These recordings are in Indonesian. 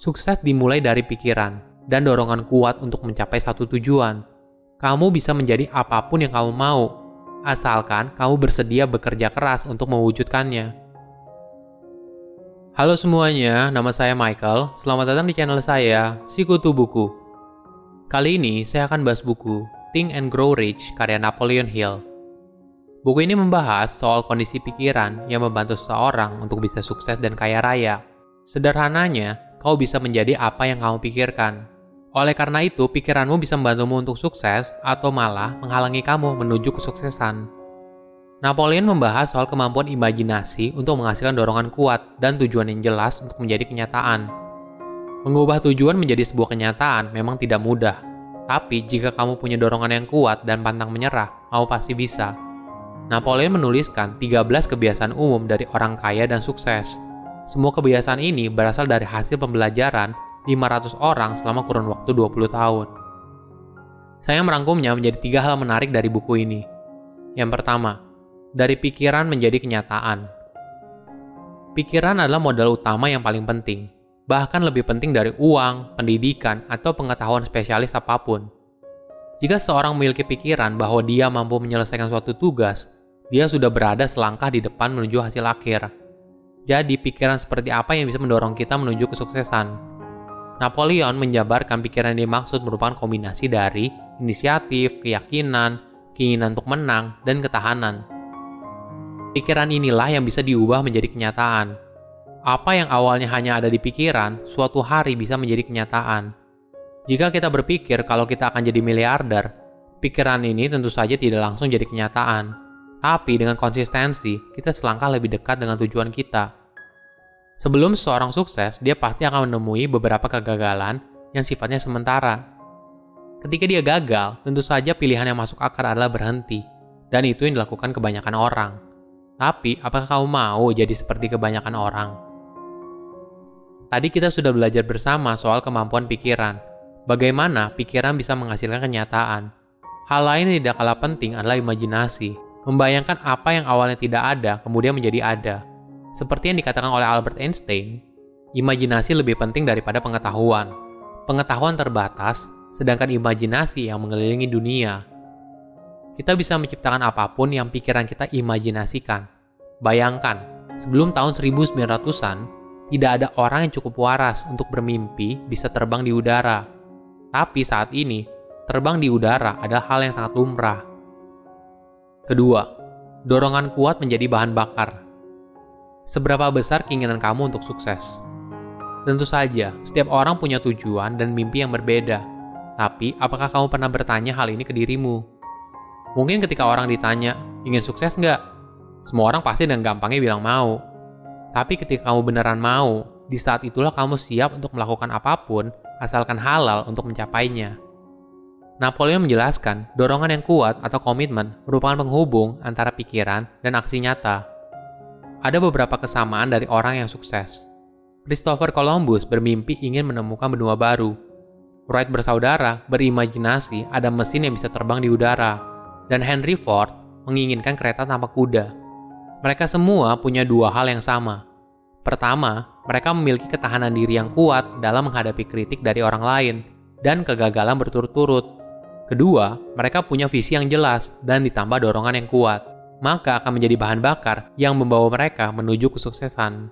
Sukses dimulai dari pikiran dan dorongan kuat untuk mencapai satu tujuan. Kamu bisa menjadi apa pun yang kamu mau, asalkan kamu bersedia bekerja keras untuk mewujudkannya. Halo semuanya, nama saya Michael. Selamat datang di channel saya, Sikutu Buku. Kali ini saya akan bahas buku Think and Grow Rich karya Napoleon Hill. Buku ini membahas soal kondisi pikiran yang membantu seseorang untuk bisa sukses dan kaya raya. Sederhananya, kau bisa menjadi apa yang kamu pikirkan. Oleh karena itu, pikiranmu bisa membantumu untuk sukses atau malah menghalangi kamu menuju kesuksesan. Napoleon membahas soal kemampuan imajinasi untuk menghasilkan dorongan kuat dan tujuan yang jelas untuk menjadi kenyataan. Mengubah tujuan menjadi sebuah kenyataan memang tidak mudah, tapi jika kamu punya dorongan yang kuat dan pantang menyerah, kamu pasti bisa. Napoleon menuliskan 13 kebiasaan umum dari orang kaya dan sukses semua kebiasaan ini berasal dari hasil pembelajaran 500 orang selama kurun waktu 20 tahun. Saya merangkumnya menjadi tiga hal menarik dari buku ini. Yang pertama, dari pikiran menjadi kenyataan. Pikiran adalah modal utama yang paling penting, bahkan lebih penting dari uang, pendidikan, atau pengetahuan spesialis apa pun. Jika seorang memiliki pikiran bahwa dia mampu menyelesaikan suatu tugas, dia sudah berada selangkah di depan menuju hasil akhir. Jadi, pikiran seperti apa yang bisa mendorong kita menuju kesuksesan? Napoleon menjabarkan pikiran yang dimaksud merupakan kombinasi dari inisiatif, keyakinan, keinginan untuk menang, dan ketahanan. Pikiran inilah yang bisa diubah menjadi kenyataan. Apa yang awalnya hanya ada di pikiran, suatu hari bisa menjadi kenyataan. Jika kita berpikir kalau kita akan jadi miliarder, pikiran ini tentu saja tidak langsung jadi kenyataan tapi dengan konsistensi, kita selangkah lebih dekat dengan tujuan kita. Sebelum seseorang sukses, dia pasti akan menemui beberapa kegagalan yang sifatnya sementara. Ketika dia gagal, tentu saja pilihan yang masuk akal adalah berhenti, dan itu yang dilakukan kebanyakan orang. Tapi, apakah kamu mau jadi seperti kebanyakan orang? Tadi kita sudah belajar bersama soal kemampuan pikiran. Bagaimana pikiran bisa menghasilkan kenyataan. Hal lain yang tidak kalah penting adalah imajinasi membayangkan apa yang awalnya tidak ada kemudian menjadi ada. Seperti yang dikatakan oleh Albert Einstein, imajinasi lebih penting daripada pengetahuan. Pengetahuan terbatas, sedangkan imajinasi yang mengelilingi dunia. Kita bisa menciptakan apa pun yang pikiran kita imajinasikan. Bayangkan, sebelum tahun 1900-an, tidak ada orang yang cukup waras untuk bermimpi bisa terbang di udara. Tapi saat ini, terbang di udara adalah hal yang sangat lumrah Kedua, dorongan kuat menjadi bahan bakar. Seberapa besar keinginan kamu untuk sukses? Tentu saja, setiap orang punya tujuan dan mimpi yang berbeda. Tapi, apakah kamu pernah bertanya hal ini ke dirimu? Mungkin ketika orang ditanya, ingin sukses nggak? Semua orang pasti dengan gampangnya bilang mau. Tapi ketika kamu beneran mau, di saat itulah kamu siap untuk melakukan apa pun, asalkan halal untuk mencapainya. Napoleon menjelaskan, dorongan yang kuat atau komitmen merupakan penghubung antara pikiran dan aksi nyata. Ada beberapa kesamaan dari orang yang sukses. Christopher Columbus bermimpi ingin menemukan benua baru. Wright bersaudara berimajinasi ada mesin yang bisa terbang di udara. Dan Henry Ford menginginkan kereta tanpa kuda. Mereka semua punya dua hal yang sama. Pertama, mereka memiliki ketahanan diri yang kuat dalam menghadapi kritik dari orang lain dan kegagalan berturut-turut. Kedua, mereka punya visi yang jelas dan ditambah dorongan yang kuat, maka akan menjadi bahan bakar yang membawa mereka menuju kesuksesan.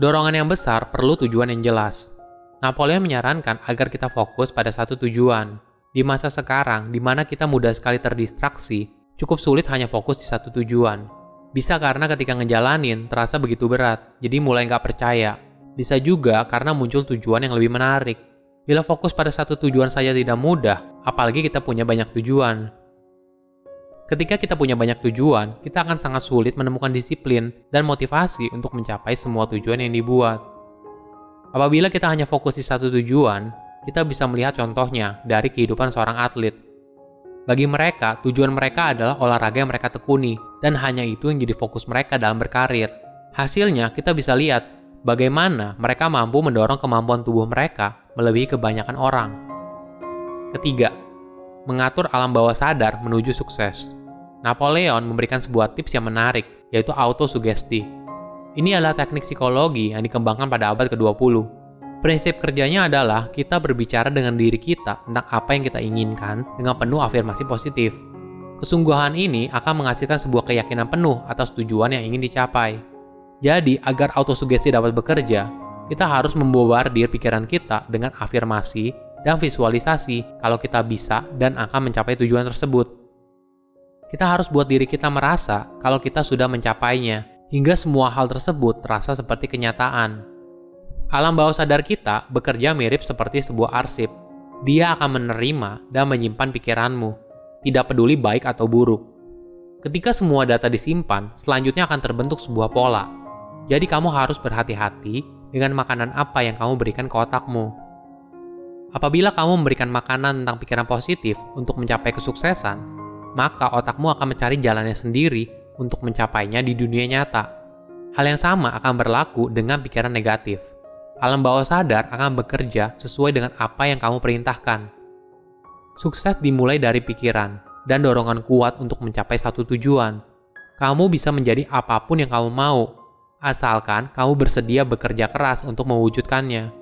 Dorongan yang besar perlu tujuan yang jelas. Napoleon menyarankan agar kita fokus pada satu tujuan. Di masa sekarang, di mana kita mudah sekali terdistraksi, cukup sulit hanya fokus di satu tujuan. Bisa karena ketika ngejalanin terasa begitu berat, jadi mulai nggak percaya. Bisa juga karena muncul tujuan yang lebih menarik, Bila fokus pada satu tujuan saja tidak mudah, apalagi kita punya banyak tujuan. Ketika kita punya banyak tujuan, kita akan sangat sulit menemukan disiplin dan motivasi untuk mencapai semua tujuan yang dibuat. Apabila kita hanya fokus di satu tujuan, kita bisa melihat contohnya dari kehidupan seorang atlet. Bagi mereka, tujuan mereka adalah olahraga yang mereka tekuni, dan hanya itu yang jadi fokus mereka dalam berkarir. Hasilnya, kita bisa lihat bagaimana mereka mampu mendorong kemampuan tubuh mereka melebihi kebanyakan orang. Ketiga, mengatur alam bawah sadar menuju sukses. Napoleon memberikan sebuah tips yang menarik, yaitu autosugesti. Ini adalah teknik psikologi yang dikembangkan pada abad ke-20. Prinsip kerjanya adalah kita berbicara dengan diri kita tentang apa yang kita inginkan dengan penuh afirmasi positif. Kesungguhan ini akan menghasilkan sebuah keyakinan penuh atas tujuan yang ingin dicapai. Jadi, agar autosugesti dapat bekerja, kita harus membobardir pikiran kita dengan afirmasi dan visualisasi kalau kita bisa dan akan mencapai tujuan tersebut. Kita harus buat diri kita merasa kalau kita sudah mencapainya, hingga semua hal tersebut terasa seperti kenyataan. Alam bawah sadar kita bekerja mirip seperti sebuah arsip. Dia akan menerima dan menyimpan pikiranmu, tidak peduli baik atau buruk. Ketika semua data disimpan, selanjutnya akan terbentuk sebuah pola. Jadi kamu harus berhati-hati dengan makanan apa yang kamu berikan ke otakmu. Apabila kamu memberikan makanan tentang pikiran positif untuk mencapai kesuksesan, maka otakmu akan mencari jalannya sendiri untuk mencapainya di dunia nyata. Hal yang sama akan berlaku dengan pikiran negatif alam bawah sadar akan bekerja sesuai dengan apa yang kamu perintahkan. Sukses dimulai dari pikiran dan dorongan kuat untuk mencapai satu tujuan. Kamu bisa menjadi apa pun yang kamu mau, asalkan kamu bersedia bekerja keras untuk mewujudkannya.